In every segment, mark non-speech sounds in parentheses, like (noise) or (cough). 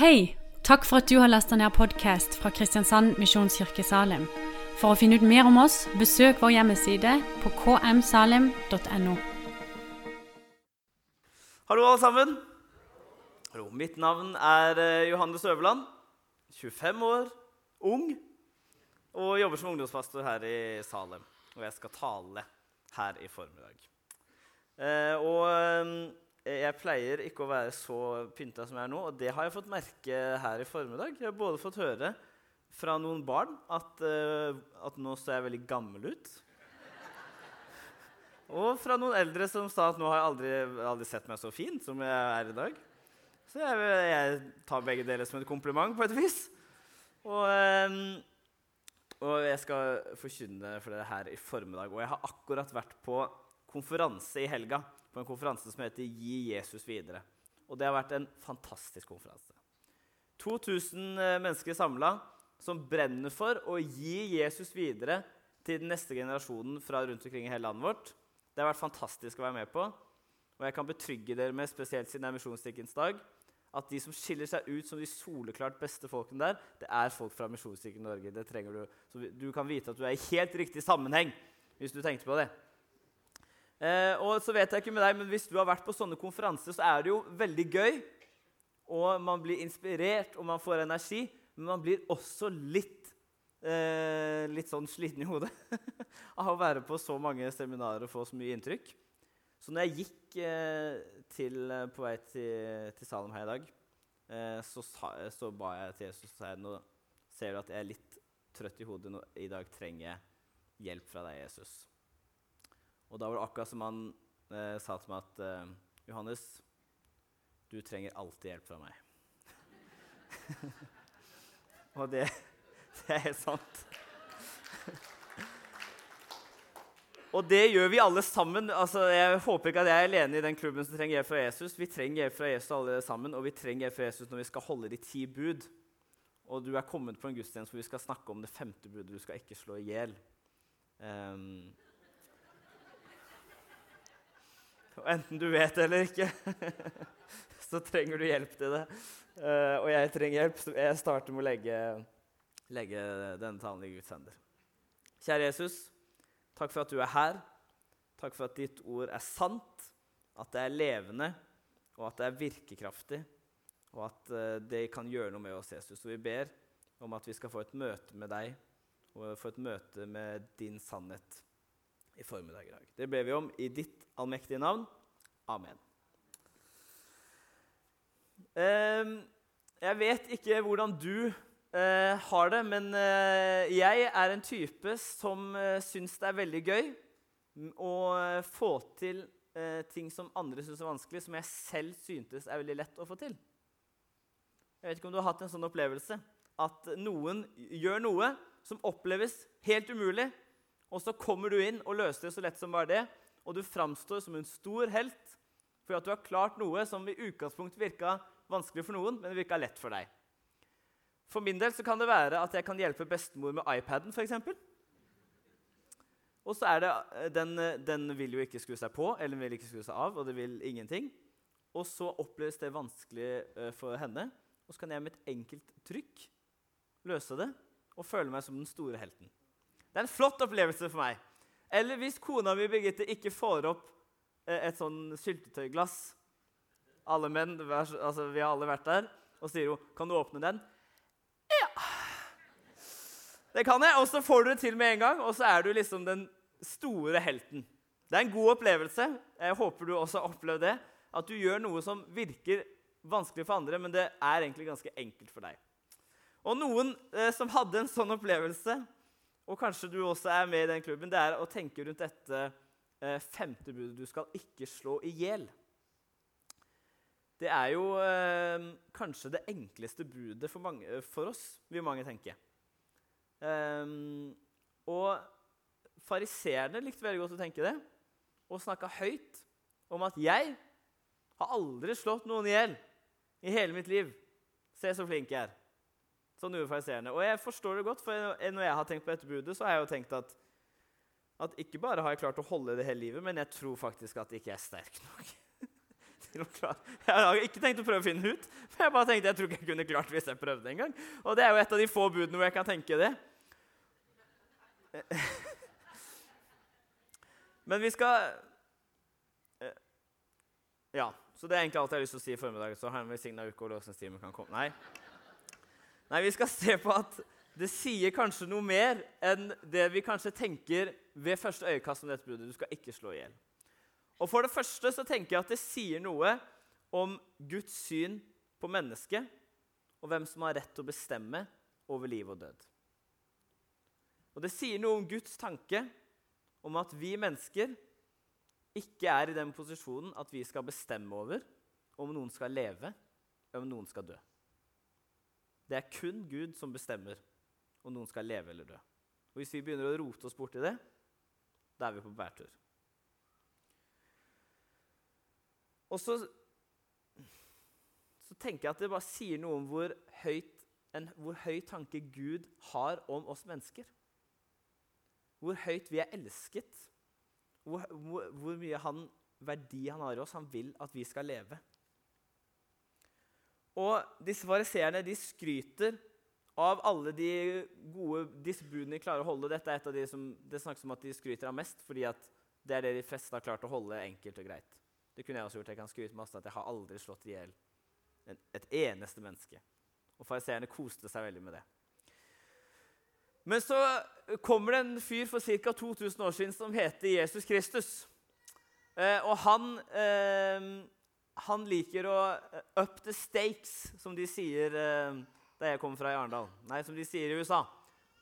Hei! Takk for at du har lasta ned podkast fra Kristiansand Misjonskirke Salim. For å finne ut mer om oss, besøk vår hjemmeside på kmsalim.no. Hallo, alle sammen. Hallo, Mitt navn er eh, Johannes Øverland. 25 år, ung, og jobber som ungdomspastor her i Salem. Og jeg skal tale her i formiddag. Eh, og eh, jeg pleier ikke å være så pynta som jeg er nå, og det har jeg fått merke her i formiddag. Jeg har både fått høre fra noen barn at, eh, at nå ser jeg veldig gammel ut. Og fra noen eldre som sa at nå har jeg aldri, aldri sett meg så fin som jeg er i dag. Så jeg, jeg tar begge deler som et kompliment på et vis. Og, eh, og jeg skal forkynne for dere her i formiddag. Og jeg har akkurat vært på konferanse i helga. På en konferanse som heter Gi Jesus videre. Og det har vært en fantastisk konferanse. 2000 eh, mennesker samla som brenner for å gi Jesus videre til den neste generasjonen fra rundt omkring i hele landet vårt. Det har vært fantastisk å være med på. Og jeg kan betrygge dere med, spesielt siden det er Misjonskirkens dag, at de som skiller seg ut som de soleklart beste folkene der, det er folk fra Misjonskirken Norge. Det trenger du. Så du kan vite at du er i helt riktig sammenheng hvis du tenkte på det. Eh, og så vet jeg ikke med deg, men Hvis du har vært på sånne konferanser, så er det jo veldig gøy. Og man blir inspirert, og man får energi. Men man blir også litt, eh, litt sånn sliten i hodet (laughs) av å være på så mange seminarer og få så mye inntrykk. Så når jeg gikk eh, til, på vei til, til Salem her i dag, eh, så, sa, så, ba jeg til Jesus og sa nå ser du at jeg er litt trøtt i hodet. Nå, I dag trenger jeg hjelp fra deg, Jesus. Og da var det akkurat som han eh, sa til meg at eh, Johannes, du trenger alltid hjelp fra meg. (laughs) Og det, det er helt sant. (laughs) Og det gjør vi alle sammen. Altså, jeg håper ikke at jeg er alene i den klubben som trenger hjelp fra Jesus. Vi trenger hjelp fra Jesus alle sammen, og vi trenger hjelp fra Jesus når vi skal holde de ti bud. Og du er kommet på en gudstjeneste hvor vi skal snakke om det femte budet. Du skal ikke slå i hjel. Um, og enten du vet det eller ikke, (laughs) så trenger du hjelp til det. Uh, og jeg trenger hjelp, så jeg starter med å legge, legge denne talen i Guds hender. Kjære Jesus. Takk for at du er her. Takk for at ditt ord er sant, at det er levende, og at det er virkekraftig, og at uh, det kan gjøre noe med oss, Jesus. Og vi ber om at vi skal få et møte med deg og få et møte med din sannhet i formiddag i dag. Det ber vi om i ditt allmektige navn. Amen. Uh, jeg vet ikke hvordan du Uh, har det, men uh, jeg er en type som uh, syns det er veldig gøy å få til ting som andre syns er vanskelig, som jeg selv syntes er veldig lett å få til. Jeg vet ikke om du har hatt en sånn opplevelse at noen gjør noe som oppleves helt umulig, og så kommer du inn og løser det så lett som bare det, og du framstår som en stor helt fordi at du har klart noe som i utgangspunktet virka vanskelig for noen, men det virka lett for deg. For min del så kan det være at jeg kan hjelpe bestemor med iPaden, f.eks. Og så er det, den, den vil jo ikke skru seg på eller den vil ikke skru seg av, og det vil ingenting. Og så oppleves det vanskelig uh, for henne, og så kan jeg med et enkelt trykk løse det og føle meg som den store helten. Det er en flott opplevelse for meg. Eller hvis kona mi Birgitte ikke får opp uh, et sånn syltetøyglass Alle menn, altså Vi har alle vært der. Og sier hun 'Kan du åpne den?' Ja. Det kan jeg. Og så får du det til med en gang, og så er du liksom den store helten. Det er en god opplevelse. Jeg håper du også har opplevd det. At du gjør noe som virker vanskelig for andre, men det er egentlig ganske enkelt for deg. Og noen eh, som hadde en sånn opplevelse, og kanskje du også er med i den klubben, det er å tenke rundt dette eh, femte budet du skal ikke slå i hjel. Det er jo eh, kanskje det enkleste budet for, mange, for oss, vil mange tenke. Um, og fariseerne likte veldig godt å tenke det og snakka høyt om at 'jeg har aldri slått noen i hjel i hele mitt liv'. Se så flink jeg er. Sånn gjorde. Og jeg forstår det godt, for når jeg har tenkt på dette budet, så har jeg jo tenkt at, at ikke bare har jeg klart å holde det hele livet, men jeg tror faktisk at jeg ikke er sterk nok. (laughs) Jeg har ikke tenkt å prøve å finne det ut, (laughs) men jeg bare tenkte jeg tror ikke jeg kunne klart hvis jeg prøvde en gang. Og det er jo et av de få budene hvor jeg kan tenke det. (laughs) Men vi skal eh, Ja. Så det er egentlig alt jeg har lyst til å si i formiddag. Så har en signa uke og lovsangstimen kan komme. Nei. Nei, vi skal se på at det sier kanskje noe mer enn det vi kanskje tenker ved første øyekast om dette bruddet. Du skal ikke slå i hjel. Og For det første så tenker jeg at det sier noe om Guds syn på mennesket, og hvem som har rett til å bestemme over liv og død. Og det sier noe om Guds tanke om at vi mennesker ikke er i den posisjonen at vi skal bestemme over om noen skal leve, eller om noen skal dø. Det er kun Gud som bestemmer om noen skal leve eller dø. Og Hvis vi begynner å rote oss borti det, da er vi på bærtur. Og så, så, tenker jeg at det bare sier noe om hvor, høyt, en, hvor høy tanke Gud har om oss mennesker. Hvor høyt vi er elsket. Hvor, hvor, hvor mye han, verdi han har i oss. Han vil at vi skal leve. Og disse fariseerne de skryter av alle de gode disse budene de klarer å holde. Dette er et av de som det snakkes om at de skryter av mest, fordi det er det de fleste har klart å holde enkelt og greit. Det kunne jeg også gjort. Jeg kan skryte masse at jeg har aldri slått i hjel et eneste menneske. Og fariseerne koste seg veldig med det. Men så kommer det en fyr for ca. 2000 år siden som heter Jesus Kristus. Eh, og han, eh, han, liker å eh, up the stakes, som de sier eh, der jeg kommer fra i Arendal. Nei, som de sier i USA.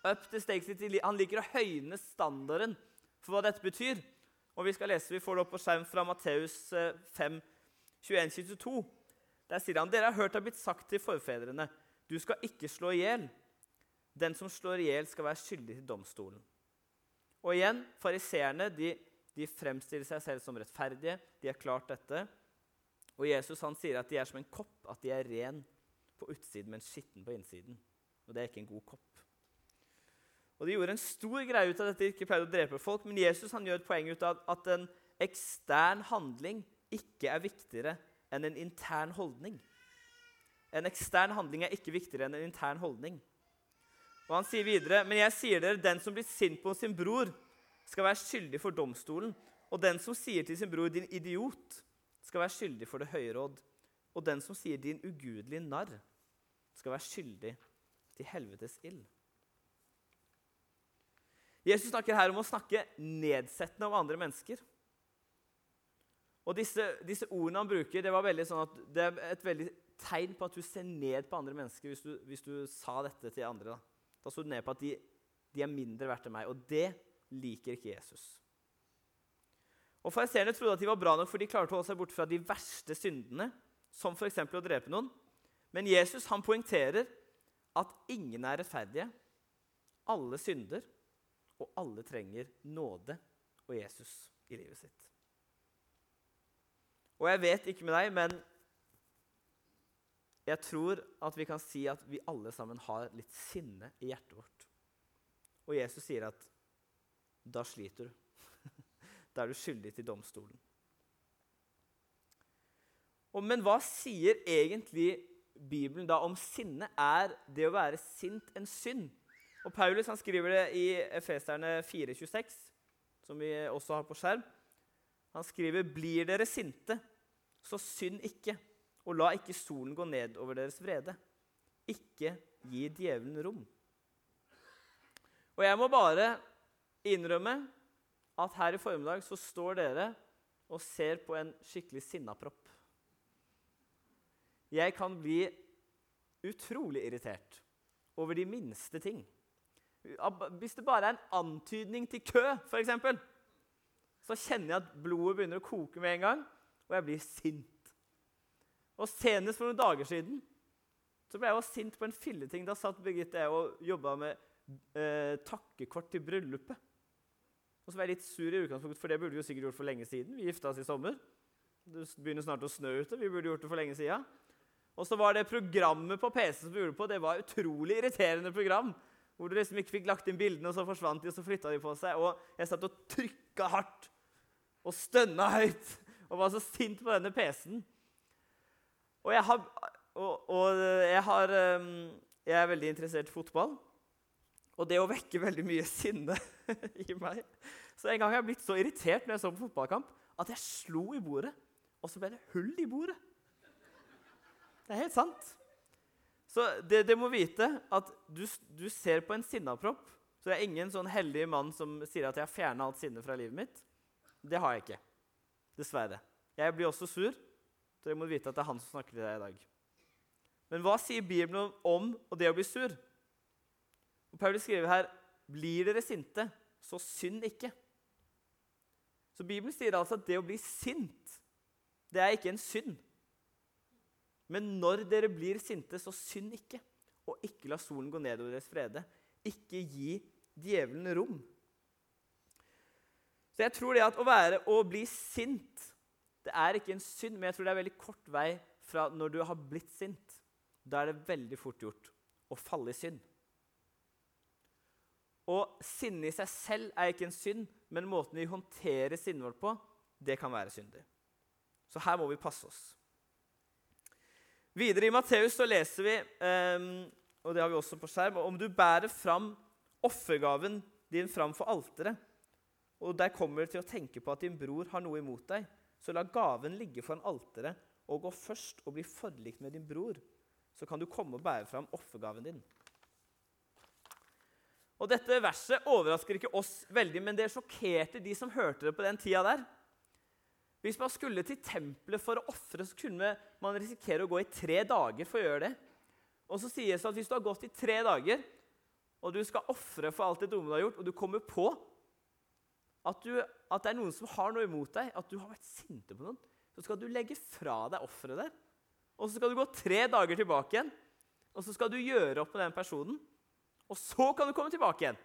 Up the stakes, Han liker å høyne standarden for hva dette betyr. Og Vi skal lese, vi får det opp på skjerm fra Matteus 5, 21-22. Der sier han dere har hørt det har blitt sagt til forfedrene du skal ikke slå i hjel. Den som slår i hjel, skal være skyldig til domstolen. Og igjen, fariseerne de, de, fremstiller seg selv som rettferdige. De har klart dette. Og Jesus han sier at de er som en kopp, at de er ren på utsiden, men skitten på innsiden. Og det er ikke en god kopp. Og De gjorde en stor greie ut av dette, de ikke pleide å drepe folk, men Jesus han gjør et poeng ut av at en ekstern handling ikke er viktigere enn en intern holdning. En ekstern handling er ikke viktigere enn en intern holdning. Og Han sier videre.: Men jeg sier dere, den som blir sint på sin bror, skal være skyldig for domstolen. Og den som sier til sin bror, din idiot, skal være skyldig for det høye råd. Og den som sier din ugudelige narr, skal være skyldig til helvetes ild. Jesus snakker her om å snakke nedsettende om andre mennesker. Og disse, disse, ordene han bruker, det sånn det er et veldig tegn på at du ser ned på andre mennesker hvis du, hvis du sa dette til andre. Da, da så du ned på at de, de er mindre verdt enn meg. Og det liker ikke Jesus. Og Fariseerne trodde at de var bra nok, for de klarte å holde seg borte fra de verste syndene, som f.eks. å drepe noen. Men Jesus han poengterer at ingen er rettferdige. Alle synder og alle trenger nåde og Jesus i livet sitt. Og jeg vet ikke med deg, men jeg tror at vi kan si at vi alle sammen har litt sinne i hjertet vårt. Og Jesus sier at da sliter du. Da er du skyldig til domstolen. Og, men hva sier egentlig Bibelen da om sinne? Er det å være sint en synd? Og Paulus han skriver det i Efeserne 4,26, som vi også har på skjerm. Han skriver, 'Blir dere sinte, så synd ikke, og la ikke solen gå ned over deres vrede.' Ikke gi djevelen rom. Og jeg må bare innrømme at her i formiddag så står dere og ser på en skikkelig sinnapropp. Jeg kan bli utrolig irritert over de minste ting. Hvis det bare er en antydning til kø, f.eks., så kjenner jeg at blodet begynner å koke med en gang, og jeg blir sint. Og Senest for noen dager siden så ble jeg også sint på en filleting. Da satt Birgitte og jobba med eh, takkekort til bryllupet. Og så var jeg litt sur i utgangspunktet, for det burde vi jo sikkert gjort for lenge siden. Vi gifta oss i sommer. Det begynner snart å snø ute. Vi burde gjort det for lenge siden. Og så var det programmet på PC som vi gjorde på, det var et utrolig irriterende program. Hvor du liksom ikke fikk lagt inn bildene, og så forsvant de, og så flytta de på seg. Og jeg satt og trykka hardt og stønna høyt og var så sint på denne PC-en. Og jeg har, og, og jeg, har um, jeg er veldig interessert i fotball. Og det å vekke veldig mye sinne (laughs) i meg Så en gang har jeg blitt så irritert når jeg så på fotballkamp, at jeg slo i bordet. Og så ble det hull i bordet. Det er helt sant. Så det, det må vite at du, du ser på en sinnapropp. Så det er ingen sånn heldig mann som sier at jeg har fjerna alt sinne fra livet mitt. Det har jeg ikke. Dessverre. Jeg blir også sur, så dere må vite at det er han som snakker til deg i dag. Men hva sier Bibelen om det å bli sur? Og Paulus skriver her blir dere sinte, så synd ikke. Så Bibelen sier altså at det å bli sint, det er ikke en synd. Men når dere blir sinte, så synd ikke. Og ikke la solen gå ned over deres frede. Ikke gi djevelen rom. Så jeg tror det at å være og bli sint, det er ikke en synd, men jeg tror det er veldig kort vei fra når du har blitt sint. Da er det veldig fort gjort å falle i synd. Og sinne i seg selv er ikke en synd, men måten vi håndterer sinnet vårt på, det kan være syndig. Så her må vi passe oss. Videre i Matteus så leser vi, um, og det har vi også på skjerm, om du bærer fram offergaven din fram for alteret, og der kommer du til å tenke på at din bror har noe imot deg, så la gaven ligge foran alteret og gå først og bli forlikt med din bror. Så kan du komme og bære fram offergaven din. Og Dette verset overrasker ikke oss veldig, men det sjokkerte de som hørte det på den tida der. Hvis man skulle til tempelet for å ofre, så kunne man risikere å gå i tre dager for å gjøre det. Og så sies det at hvis du har gått i tre dager, og du skal ofre for alt det dumme du har gjort, og du kommer på at, du, at det er noen som har noe imot deg, at du har vært sinte på noen, så skal du legge fra deg offeret der. Og så skal du gå tre dager tilbake igjen, og så skal du gjøre opp med den personen. Og så kan du komme tilbake igjen.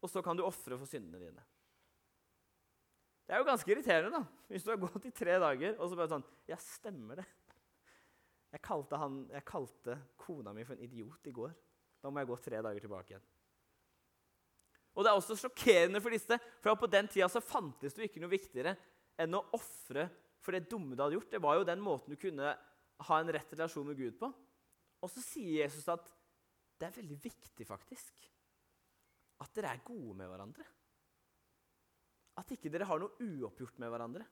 Og så kan du ofre for syndene dine. Det er jo ganske irriterende da, hvis du har gått i tre dager og så bare sånn Ja, stemmer det. Jeg kalte, han, jeg kalte kona mi for en idiot i går. Da må jeg gå tre dager tilbake igjen. Og Det er også sjokkerende for disse, for på den tida så fantes det jo ikke noe viktigere enn å ofre for det dumme du hadde gjort. Det var jo den måten du kunne ha en rett relasjon med Gud på. Og så sier Jesus at det er veldig viktig, faktisk, at dere er gode med hverandre. At ikke dere har noe uoppgjort med hverandre.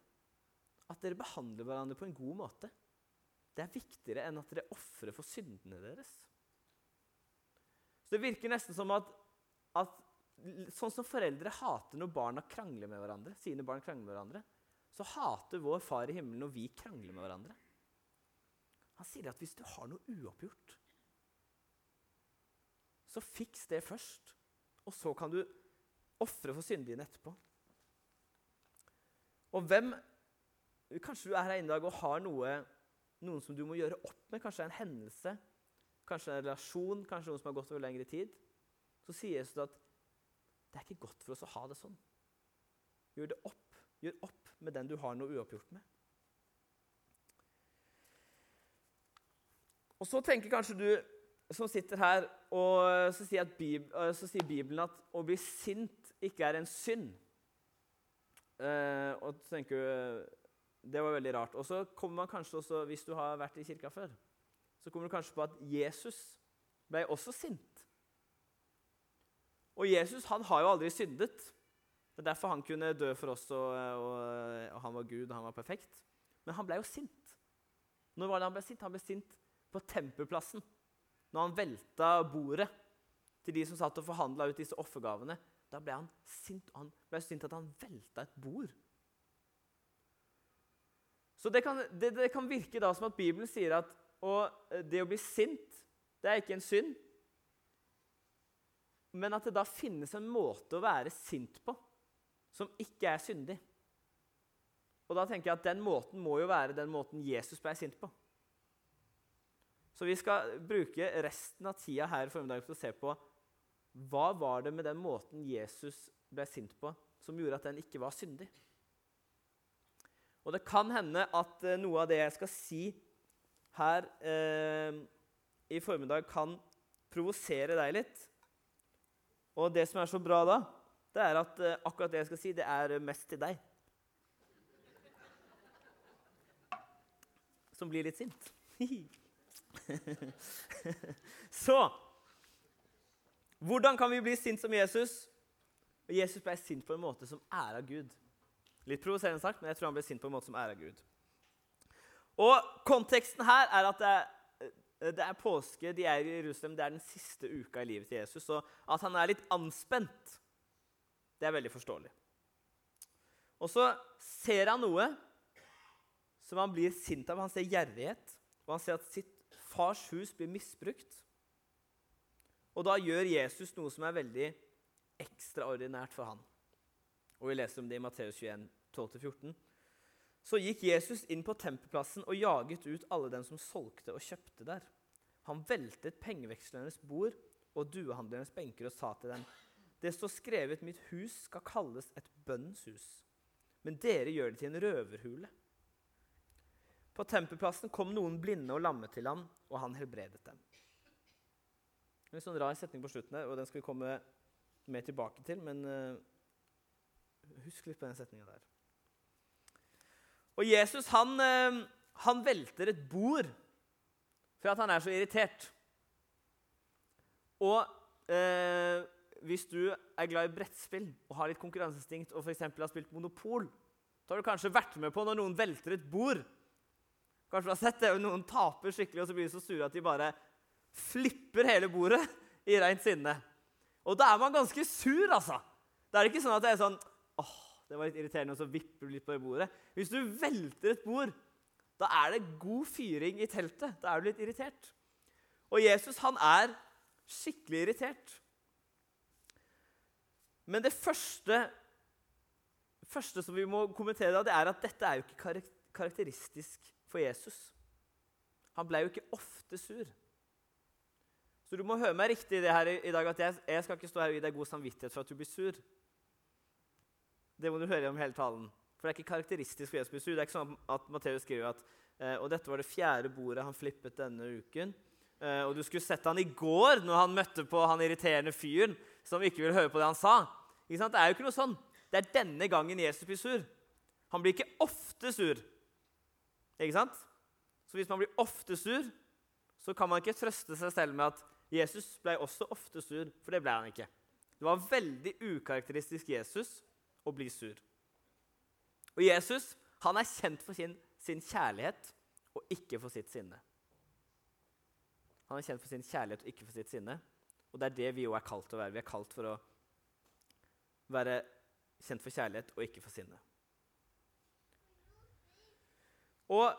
At dere behandler hverandre på en god måte. Det er viktigere enn at dere ofrer for syndene deres. Så Det virker nesten som at, at sånn som foreldre hater når barna krangler med hverandre, sine barn krangler med hverandre, så hater vår Far i himmelen når vi krangler med hverandre. Han sier at hvis du har noe uoppgjort, så fiks det først. Og så kan du ofre for syndene dine etterpå. Og hvem Kanskje du er her i dag og har noe, noen som du må gjøre opp med. Kanskje en hendelse, kanskje en relasjon, kanskje noen som har gått over lengre tid. Så sier Jesus at det er ikke godt for oss å ha det sånn. Gjør det opp. Gjør opp med den du har noe uoppgjort med. Og så tenker kanskje du som sitter her, og så sier, Bib så sier, Bibelen at å bli sint ikke er en synd. Eh, og tenker du Det var veldig rart. Og så kommer man kanskje også, hvis du har vært i kirka før, så kommer du kanskje på at Jesus ble også sint. Og Jesus han har jo aldri syndet. Det er derfor han kunne dø for oss, og, og, og han var Gud, og han var perfekt. Men han ble jo sint. Når var det han ble sint? Han ble sint på tempelplassen. Når han velta bordet til de som satt og forhandla ut disse offergavene. Da ble han sint. og Han ble sint at han velta et bord. Så det kan, det, det kan virke da som at Bibelen sier at det å bli sint, det er ikke en synd. Men at det da finnes en måte å være sint på som ikke er syndig. Og da tenker jeg at Den måten må jo være den måten Jesus ble sint på. Så vi skal bruke resten av tida her i formiddag til å se på hva var det med den måten Jesus ble sint på, som gjorde at den ikke var syndig. Og det kan hende at eh, noe av det jeg skal si her eh, i formiddag, kan provosere deg litt. Og det som er så bra da, det er at eh, akkurat det jeg skal si, det er mest til deg. som blir litt sint. (laughs) (laughs) Så hvordan kan vi bli sint som Jesus? Og Jesus ble sint på en måte som æra Gud. Litt provoserende sagt, men jeg tror han ble sint på en måte som æra Gud. Og Konteksten her er at det er, det er, påske, de er i Jerusalem, det er den siste uka i livet til Jesus. Og at han er litt anspent, det er veldig forståelig. Og så ser han noe som han blir sint av. Han ser gjerrighet, og han ser at sitt fars hus blir misbrukt. Og da gjør Jesus noe som er veldig ekstraordinært for han. Og Vi leser om det i Matteus 21, 12-14. Så gikk Jesus inn på tempelplassen og jaget ut alle dem som solgte og kjøpte der. Han veltet pengevekslernes bord og duehandlernes benker og sa til dem.: Det står skrevet 'Mitt hus skal kalles et bønnens hus', men dere gjør det til en røverhule. På tempelplassen kom noen blinde og lamme til ham, og han helbredet dem. En sånn rar setning på slutten her, og den skal vi komme mer tilbake til. Men uh, husk litt på den setninga der. Og Jesus han, uh, han velter et bord for at han er så irritert. Og uh, hvis du er glad i brettspill og har litt konkurranseinstinkt og for har spilt Monopol, så har du kanskje vært med på når noen velter et bord. Kanskje du har sett det, Noen taper skikkelig, og så blir de så sure at de bare flipper hele bordet i rent sinne. Og da er man ganske sur, altså. Da er det ikke sånn at det er sånn åh, det var litt irriterende, og så vipper du litt på det bordet. Hvis du velter et bord, da er det god fyring i teltet. Da er du litt irritert. Og Jesus, han er skikkelig irritert. Men det første, første som vi må kommentere, det er at dette er jo ikke karakteristisk for Jesus. Han ble jo ikke ofte sur. Så du må høre meg riktig i det her i dag, at jeg, jeg skal ikke stå her og gi deg god samvittighet for at du blir sur. Det må du høre om hele talen. For det er ikke karakteristisk for Jesus å bli sur. Det er ikke sånn at Matteus skriver at eh, og dette var det fjerde bordet han flippet denne uken. Eh, og du skulle sett han i går når han møtte på han irriterende fyren som ikke ville høre på det han sa. Det er jo ikke noe sånn. Det er denne gangen Jesus blir sur. Han blir ikke ofte sur. Ikke sant? Så hvis man blir ofte sur, så kan man ikke trøste seg selv med at Jesus ble også ofte sur, for det ble han ikke. Det var veldig ukarakteristisk Jesus å bli sur. Og Jesus han er kjent for sin, sin kjærlighet og ikke for sitt sinne. Han er kjent for sin kjærlighet og ikke for sitt sinne. Og det er det vi òg er kalt til å være. Vi er kalt for å være kjent for kjærlighet og ikke for sinne. Og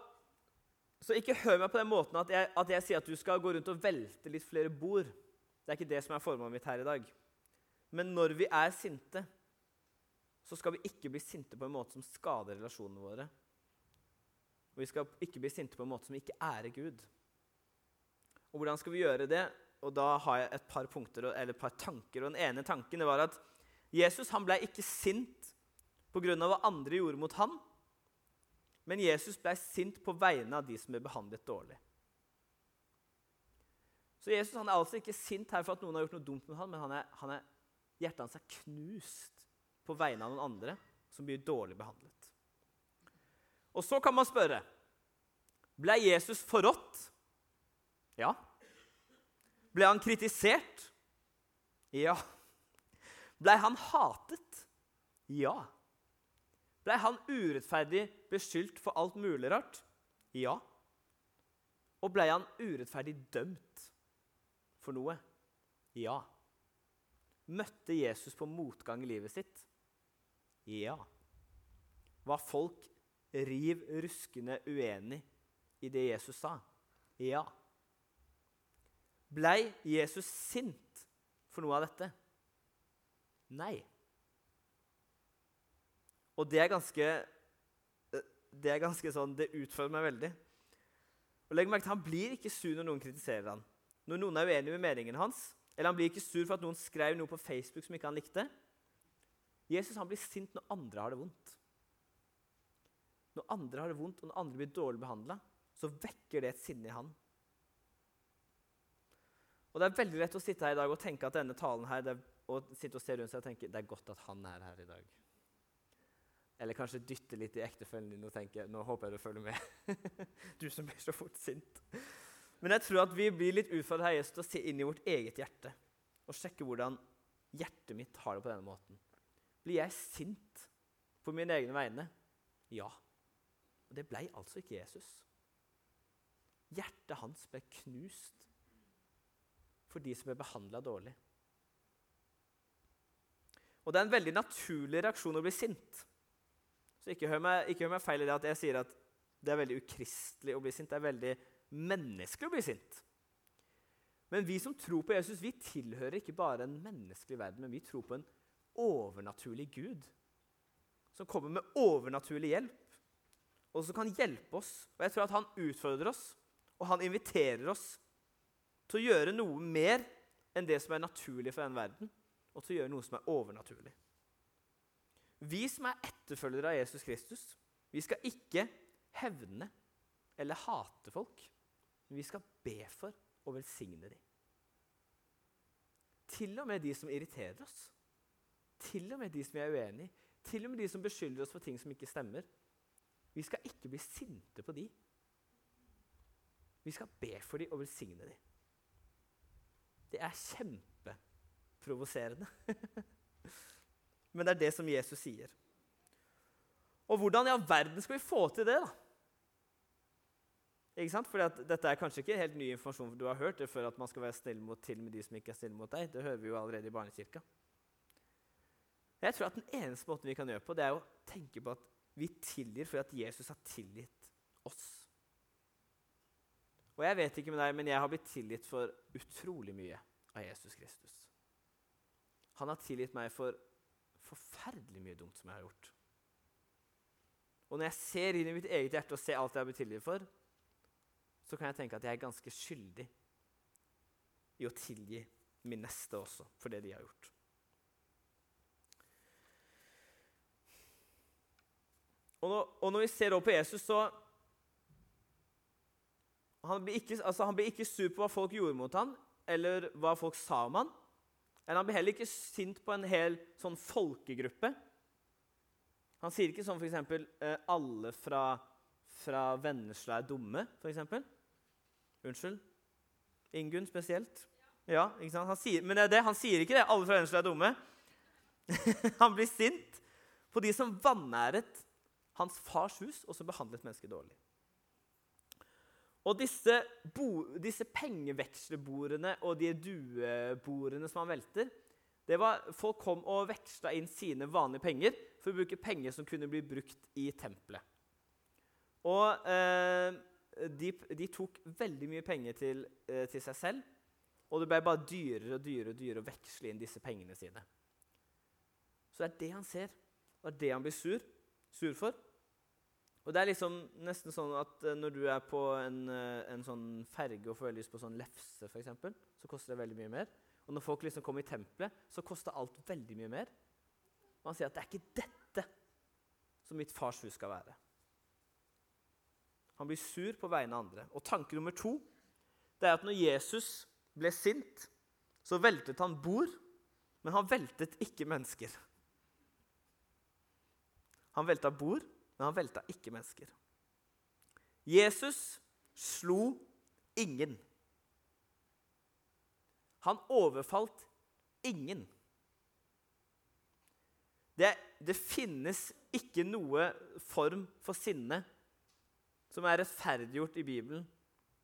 så ikke hør meg på den måten at jeg, at jeg, sier at du skal gå rundt og velte litt flere bord. Det er ikke det som er formålet mitt her i dag. Men når vi er sinte, så skal vi ikke bli sinte på en måte som skader relasjonene våre. Og vi skal ikke bli sinte på en måte som ikke ærer Gud. Og hvordan skal vi gjøre det? Og Da har jeg et par punkter, et par tanker. Og Den ene tanken var at Jesus han ble ikke sint pga. hva andre gjorde mot ham, men Jesus ble sint på vegne av de som ble behandlet dårlig. Så Jesus er altså ikke sint her for at noen har gjort noe dumt med ham, men han er, han er, hjertet hans er knust på vegne av noen andre som blir dårlig behandlet. Og så kan man spørre Ble Jesus forrådt? Ja. Ble han kritisert? Ja. Ble han hatet? Ja. Ble han urettferdig beskyldt for alt mulig rart? Ja. Og ble han urettferdig dømt for noe? Ja. Møtte Jesus på motgang i livet sitt? Ja. Var folk riv ruskende uenig i det Jesus sa? Ja. Blei Jesus sint for noe av dette? Nei. Og det er ganske eh, det er ganske sånn, det utfordrer meg veldig. Og legg merke til, Han blir ikke sur når noen kritiserer han. Når noen er uenig med meningen hans, eller han blir ikke sur for at noen skrev noe på Facebook som ikke han likte. Jesus han blir sint når andre har det vondt. Når andre har det vondt, og når andre blir dårlig behandla, så vekker det et sinne i han. Og Det er veldig lett å sitte her i dag og tenke at denne talen her, det, og sitte og se rundt seg og tenke det er godt at han er her i dag. Eller kanskje dytte litt i ektefellen din og tenke nå håper jeg du følger med. (laughs) du som blir så fort sint. Men jeg tror at vi blir litt utfordret her til å se inn i vårt eget hjerte og sjekke hvordan hjertet mitt har det på denne måten. Blir jeg sint på mine egne vegne? Ja. Og det ble altså ikke Jesus. Hjertet hans ble knust for de som ble behandla dårlig. Og det er en veldig naturlig reaksjon å bli sint. Så ikke hør meg, ikke hør meg feil i det at jeg sier at det er veldig ukristelig å bli sint. Det er veldig menneskelig å bli sint. Men vi som tror på Jesus, vi tilhører ikke bare en menneskelig verden, men vi tror på en overnaturlig Gud som kommer med overnaturlig hjelp, og som kan hjelpe oss. Og jeg tror at han utfordrer oss, og han inviterer oss til å gjøre noe mer enn det som er naturlig for den verden, og til å gjøre noe som er overnaturlig. Vi som er etterfølgere av Jesus Kristus, vi skal ikke hevne eller hate folk. Men vi skal be for og velsigne dem. Til og med de som irriterer oss. Til og med de som vi er uenig i. Til og med de som beskylder oss for ting som ikke stemmer. Vi skal ikke bli sinte på de. Vi skal be for dem og velsigne dem. Det er kjempeprovoserende. (laughs) Men det er det som Jesus sier. Og hvordan i all verden skal vi få til det, da? Ikke sant? Fordi Dette er kanskje ikke helt ny informasjon, du har hørt det før at man skal være snill mot til med de som ikke er snille mot deg. Det hører vi jo allerede i barnekirka. Jeg tror at Den eneste måten vi kan gjøre på, det er å tenke på at vi tilgir fordi at Jesus har tilgitt oss. Og jeg vet ikke med deg, men jeg har blitt tilgitt for utrolig mye av Jesus Kristus. Han har tilgitt meg for forferdelig mye dumt som jeg har gjort. Og når jeg ser inn i mitt eget hjerte og ser alt jeg har blitt tilgitt for, så kan jeg tenke at jeg er ganske skyldig i å tilgi min neste også for det de har gjort. Og når, og når vi ser over på Jesus, så han blir, ikke, altså han blir ikke sur på hva folk gjorde mot ham, eller hva folk sa om ham. Eller han blir heller ikke sint på en hel sånn folkegruppe. Han sier ikke sånn f.eks.: eh, 'Alle fra, fra Vennesla er dumme', f.eks. Unnskyld? Ingunn spesielt? Ja, ikke sant? Han sier, men det er det, han sier ikke det. 'Alle fra Vennesla er dumme'. (laughs) han blir sint på de som vanæret hans fars hus, og som behandlet mennesket dårlig. Og disse, bo, disse pengevekslebordene og de duebordene som han velter det var, Folk kom og veksla inn sine vanlige penger for å bruke penger som kunne bli brukt i tempelet. Og eh, de, de, tok veldig mye penger til, eh, til, seg selv, og det ble bare dyrere og dyrere, og dyrere å veksle inn disse pengene sine. Så det er det han ser, og det er det han blir sur, sur for. Og det er liksom nesten sånn at eh, når du er på en, eh, en sånn ferge og får lyst på sånn lefse, eksempel, så koster det veldig mye mer. Og når folk liksom kommer i tempelet, så koster alt veldig mye mer. Og han sier at det er ikke dette som mitt fars hus skal være. Han blir sur på vegne av andre. Og tanke nummer to det er at når Jesus ble sint, så veltet han bord, men han veltet ikke mennesker. Han velta bord, men han velta ikke mennesker. Jesus slo ingen. Han overfalt ingen. Det, det, finnes ikke noe form for sinne som er rettferdiggjort i Bibelen,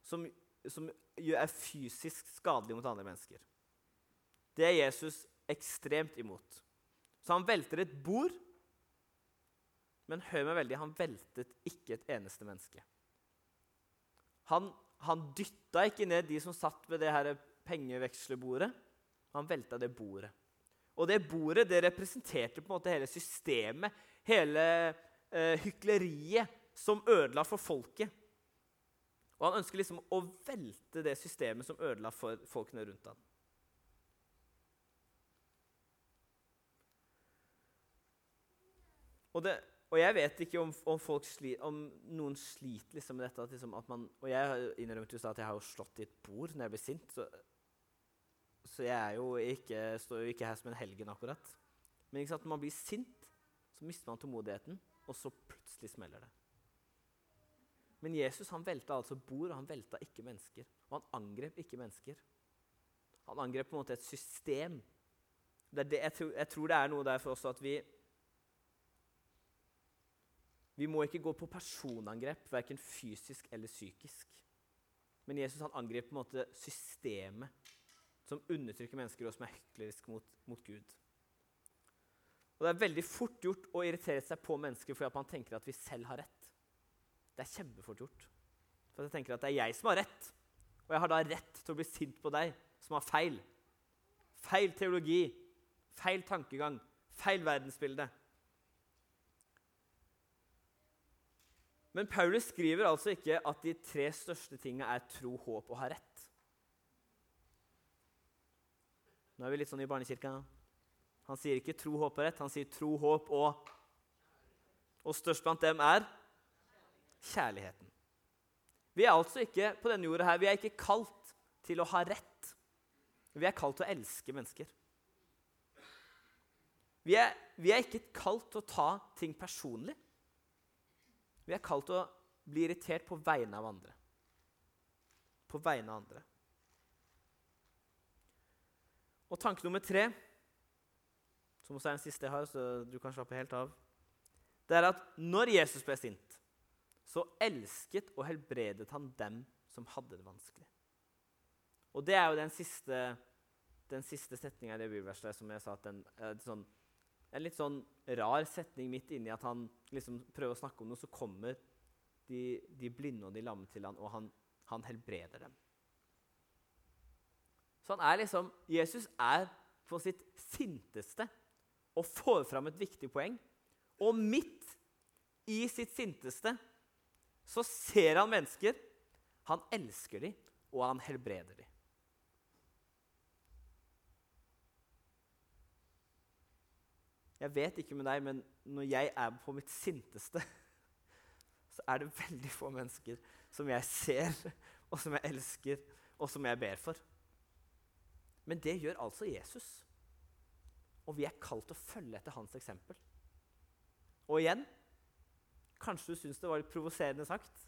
som, som er fysisk skadelig mot andre mennesker. Det er Jesus ekstremt imot. Så han velter et bord men hør meg veldig, han veltet ikke et eneste menneske. Han, han dytta ikke ned de som satt ved det her pengevekslebordet. Han velta det bordet. Og det bordet det representerte på en måte hele systemet, hele eh, hykleriet som ødela for folket. Og han ønsker liksom å velte det systemet som ødela for folkene rundt ham. Og det, og jeg vet ikke om, om, sli, om noen sliter liksom med dette. At, liksom, at man, og jeg innrømmet jo at jeg har jo slått i et bord når jeg blir sint. Så, så jeg jo ikke, står jo ikke her som en helgen, akkurat. Men ikke sant, når man blir sint, Så mister man tålmodigheten, og så plutselig smeller det. Men Jesus han velta altså bord, og han velta ikke mennesker. Og han angrep ikke mennesker. Han angrep på en måte et system. Det det, jeg, tror, jeg, tror, det er noe der for oss at vi Vi må ikke gå på personangrep, verken fysisk eller psykisk. Men Jesus han angrep på en måte systemet som undertrykker mennesker, og som er hyklerisk mot, mot, Gud. Og Det er veldig fort gjort å irritere seg på mennesker fordi at man tenker at vi selv har rett. Det er kjempefort gjort. For jeg tenker at det er jeg som har rett, og jeg har da rett til å bli sint på deg som har feil. Feil teologi, feil tankegang, feil verdensbilde. Men Paulus skriver altså ikke at de tre største tingene er tro, håp og ha rett. Nå er vi litt sånn i barnekirka. Han sier ikke tro, håp og rett, han sier tro, håp og Og størst blant dem er kjærligheten. Vi er altså ikke på denne jorda her, vi er ikke kalt til å ha rett. Vi er kalt til å elske mennesker. Vi er, vi er ikke kalt til å ta ting personlig. Vi er kalt til å bli irritert på vegne av andre. På vegne av andre. Og tanke nummer tre, som også er den siste jeg har, så du kan slappe helt av, det er at når Jesus ble sint, så elsket og helbredet han dem som hadde det vanskelig. Og det er jo den siste, den siste setninga i det bibelverset som jeg sa at den, er sånn, en litt sånn rar setning midt inni at han liksom prøver å snakke om noe, så kommer de, de blinde og de lamme til han, og han, han helbreder dem. Så han er liksom, Jesus er på sitt sinteste og får fram et viktig poeng. Og midt i sitt sinteste så ser han mennesker. Han elsker dem, og han helbreder dem. Jeg vet ikke med deg, men når jeg er på mitt sinteste, (laughs) så er det veldig få mennesker som jeg ser, (laughs) og som jeg elsker, og som jeg ber for. Men det gjør altså Jesus. Og vi er kalt til å følge etter hans eksempel. Og igjen Kanskje du syns det var litt provoserende sagt.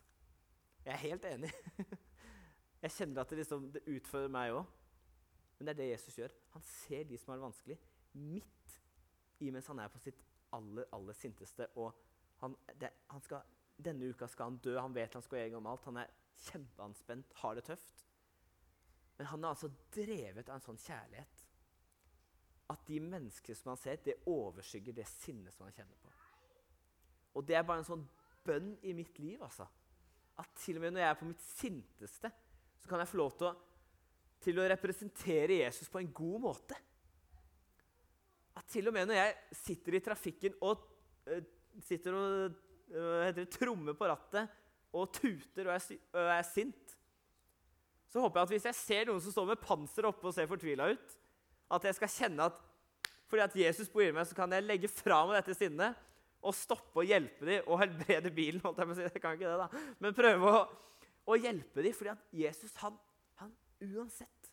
Jeg er helt enig. (laughs) Jeg kjenner at det, liksom, det utfordrer meg òg. Men det er det Jesus gjør. Han ser de som har det vanskelig, midt i mens han er på sitt aller, aller sinteste. Og han, det, han skal, denne uka skal han dø. Han vet han skal gjøre om alt. Han er kjempeanspent, har det tøft. Men han er altså drevet av en sånn kjærlighet at de mennesker som han ser, det overskygger det sinnet som han kjenner på. Og det er bare en sånn bønn i mitt liv. altså. At til og med når jeg er på mitt sinteste, så kan jeg få lov til å, til å representere Jesus på en god måte. At til og med når jeg sitter i trafikken og uh, sitter og uh, trommer på rattet og tuter og er, og er sint, så håper jeg at hvis jeg ser noen som står med panser oppe og ser fortvila ut, at jeg skal kjenne at fordi at Jesus bor i meg, så kan jeg legge fra meg dette sinnet og stoppe og hjelpe dem og helbrede bilen. holdt jeg på å si. Jeg kan ikke det da. Men prøve å, å hjelpe dem, fordi at Jesus, han, han, uansett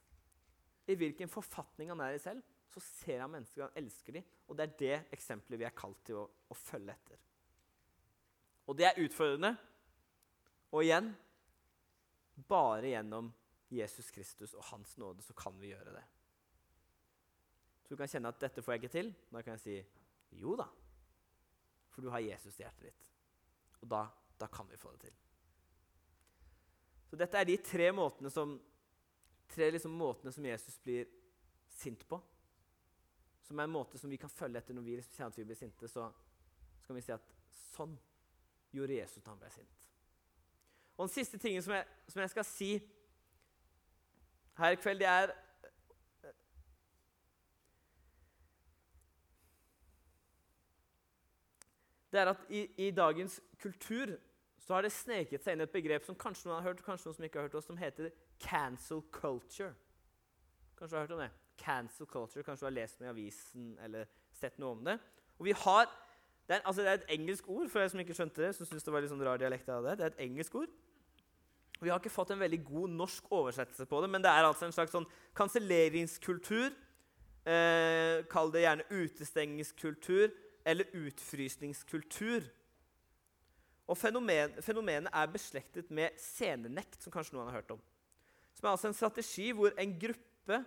i hvilken forfatning han er i selv, så ser han mennesker, han elsker dem. Og det er det eksempelet vi er kalt til å, å følge etter. Og det er utfordrende. Og igjen bare gjennom Jesus Kristus og Hans nåde, så kan vi gjøre det. Så du kan kjenne at 'dette får jeg ikke til'. Da kan jeg si 'jo da', for du har Jesus i hjertet ditt. Og da, da kan vi få det til. Så dette er de tre måtene som, tre liksom måtene som Jesus blir sint på. Som er en måte som vi kan følge etter når vi kjenner at vi blir sinte. Så, skal vi si at sånn gjorde Jesus da han ble sint. Og den siste tingen som jeg, som jeg skal si her i kveld, det er Det er at i, i, dagens kultur så har det sneket seg inn et begrep som kanskje noen har hørt, kanskje noen som ikke har hørt oss, som heter cancel culture. Kanskje du har hørt om det? Cancel culture, Kanskje du har lest noe i avisen eller sett noe om det. Og vi har, Det er, altså det er et engelsk ord for jeg som ikke skjønte det. som synes det var litt sånn rar dialekt av det. Det er et engelsk ord. Vi har ikke fått en veldig god norsk oversettelse på det, men det er altså en slags sånn kanselleringskultur. Eh, kall det gjerne utestengingskultur. eller utfrysningskultur. Og fenomen, Fenomenet er beslektet med scenenekt, som kanskje noen har hørt om. Som er altså en strategi hvor en gruppe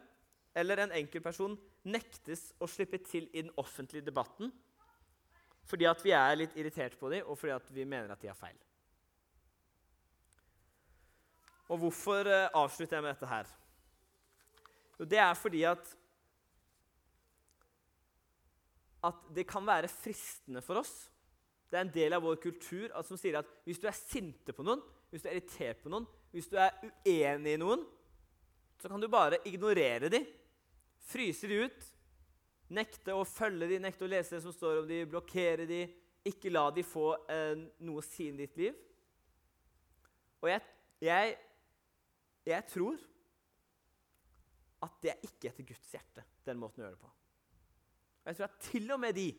eller en enkeltperson nektes å slippe til i den offentlige debatten fordi at vi er litt irritert på dem, og fordi at vi mener at de har feil. Og hvorfor eh, avslutter jeg med dette her? Jo, det er fordi at at det kan være fristende for oss. Det er en del av vår kultur som sier at hvis du er sinte på noen, hvis du er irritert på noen, hvis du er uenig i noen, så kan du bare ignorere dem, fryse de ut, nekte å følge de, nekte å lese det som står om de, blokkere de, ikke la de få eh, noe å si i ditt liv. Og jeg, jeg, jeg tror at det er ikke etter Guds hjerte, den måten å gjøre det på. Og jeg tror at til og med de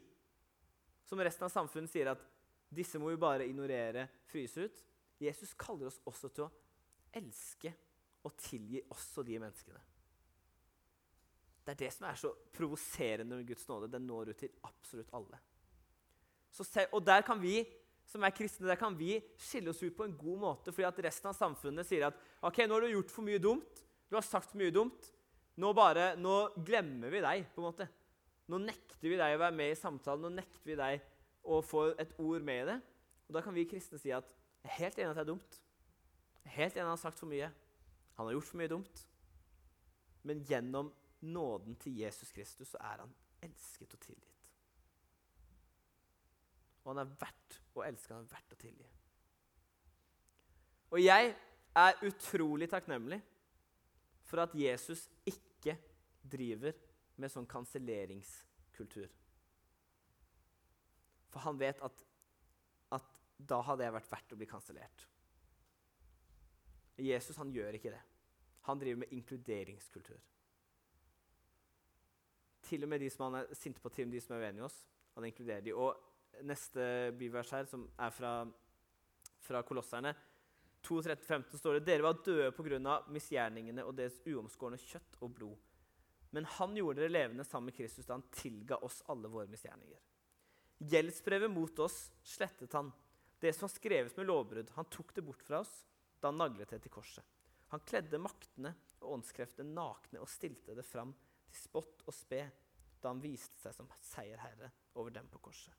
som resten av samfunnet sier at disse må vi bare ignorere, fryse ut Jesus kaller oss også til å elske og tilgi også de menneskene. Det er det som er så provoserende med Guds nåde. Den når ut til absolutt alle. Selv, og der kan vi som er kristne, der kan vi skille oss ut på en god måte, fordi at resten av samfunnet sier at ok, nå har du gjort for mye dumt, du har sagt for mye dumt, nå, bare, nå glemmer vi deg. på en måte. Nå nekter vi deg å være med i samtalen, nå nekter vi deg å få et ord med i det. Og Da kan vi kristne si at jeg er helt enig at det er dumt. Jeg er helt enig at han har sagt for mye. Han har gjort for mye dumt. Men gjennom nåden til Jesus Kristus så er han elsket og tilgitt. Og han er verdt å elske, han er verdt å tilgi. Og jeg er utrolig takknemlig for at Jesus ikke driver med sånn kanselleringskultur. For han vet at, at da hadde jeg vært verdt å bli kansellert. Jesus han gjør ikke det. Han driver med inkluderingskultur. Til og med de som han er sinte på, til og de som er uenige i oss. Han inkluderer de. Og neste bivers her, som er fra, fra Kolosserne 2.13-15, står det dere var døde pga. misgjerningene og deres uomskårne kjøtt og blod. Men han gjorde dere levende sammen med Kristus da han tilga oss alle våre misgjerninger. Gjeldsbrevet mot oss slettet han. Det som var skrevet med lovbrudd, han tok det bort fra oss da han naglet det til korset. Han kledde maktene og åndskreftene nakne og stilte det fram til spott og spe da han viste seg som seierherre over dem på korset.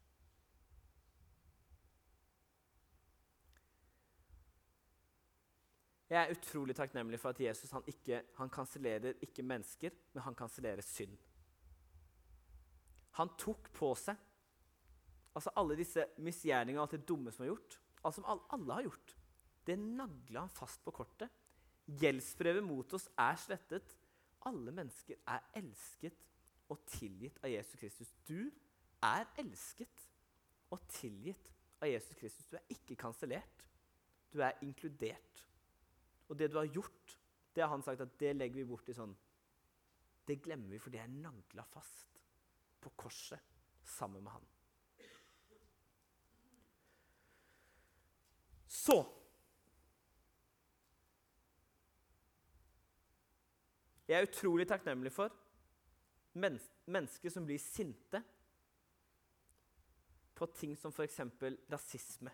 Jeg er utrolig takknemlig for at Jesus han ikke, han kansellerer ikke mennesker, men han kansellerer synd. Han tok på seg altså alle disse misgjerningene og alt det dumme som er gjort. Alt som alle, har gjort. Det nagla han fast på kortet. Gjeldsbrevet mot oss er slettet. Alle mennesker er elsket og tilgitt av Jesus Kristus. Du er elsket og tilgitt av Jesus Kristus. Du er ikke kansellert. Du er inkludert. Og det du har gjort, det har han sagt at det legger vi bort i sånn Det glemmer vi, for det er nagla fast på korset sammen med han. Så Jeg er utrolig takknemlig for men mennesker som blir sinte på ting som f.eks. rasisme.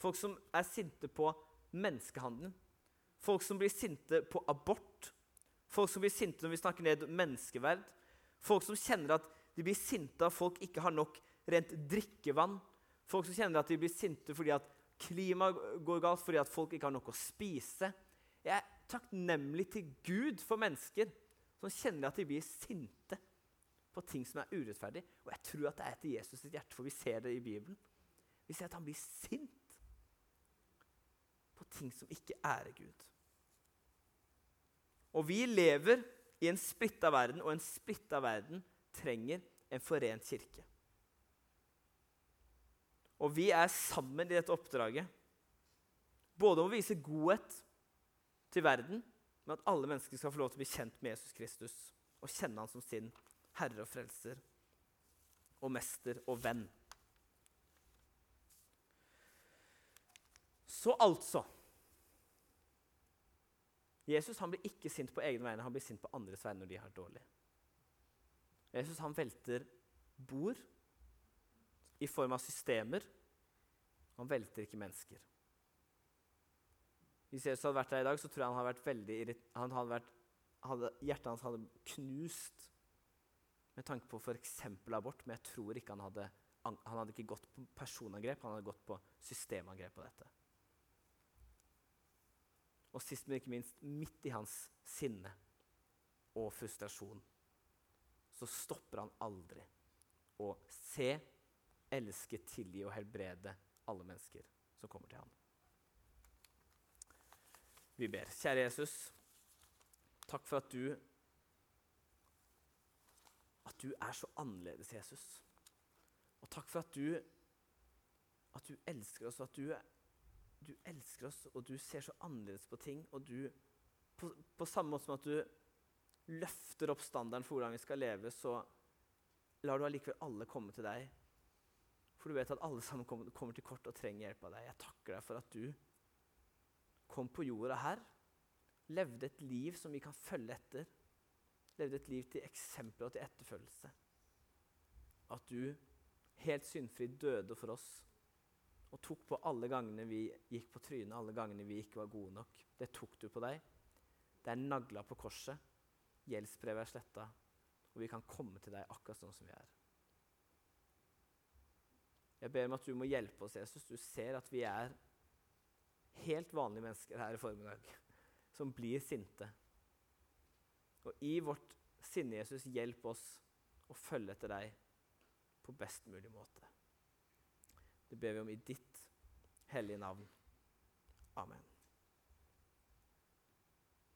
Folk som er sinte på menneskehandelen. Folk som blir sinte på abort. Folk som blir sinte når vi snakker ned menneskeverd. Folk som kjenner at de blir sinte av folk ikke har nok rent drikkevann. Folk som kjenner at de blir sinte fordi at klimaet går galt, fordi at folk ikke har nok å spise. Jeg er takknemlig til Gud for mennesker som kjenner at de blir sinte på ting som er urettferdig. Og jeg tror at det er etter Jesus sitt hjerte, for vi ser det i Bibelen. Vi ser at han blir sint på ting som ikke ærer Gud. Og vi lever i en splitta verden, og en splitta verden trenger en forent kirke. Og vi er sammen i dette oppdraget. Både om å vise godhet til verden, med at alle mennesker skal få lov til å bli kjent med Jesus Kristus og kjenne han som sin herre og frelser og mester og venn. Så altså Jesus han blir ikke sint på egne vegne, han blir sint på andres vegne når de har det dårlig. Jesus han velter bord i form av systemer. Han velter ikke mennesker. Hvis Jesus hadde vært der i dag, så tror jeg han hadde vært veldig han hadde vært, hadde, Hjertet hans hadde knust med tanke på f.eks. abort, men jeg tror ikke han hadde han hadde ikke gått på personangrep, han hadde gått på systemangrep på dette. Og sist, men ikke minst, midt i hans sinne og frustrasjon, så stopper han aldri å se, elske, tilgi og helbrede alle mennesker som kommer til ham. Vi ber. Kjære Jesus, takk for at du at du er så annerledes, Jesus. Og takk for at du, at du elsker oss, og at du, du, elsker oss, og du ser så annerledes på ting. Og du, på, på samme måte som at du løfter opp standarden for hvordan vi skal leve, så lar du allikevel alle komme til deg. For du vet at alle sammen kommer, kommer til kort og trenger hjelp av deg. Jeg takker deg for at du kom på jorda her, levde et liv som vi kan følge etter. Levde et liv til eksempel og til etterfølgelse. At du helt syndfri døde for oss og tok på alle gangene vi gikk på trynet, alle gangene vi ikke var gode nok. Det tok du på deg. Det er nagla på korset. Gjeldsbrevet er sletta, og vi kan komme til deg akkurat sånn som vi er. Jeg ber om at du må hjelpe oss, Jesus. Du ser at vi er helt vanlige mennesker her i formiddag som blir sinte. Og i vårt sinne, Jesus, hjelp oss å følge etter deg på best mulig måte. Det ber vi om i ditt hellige navn. Amen.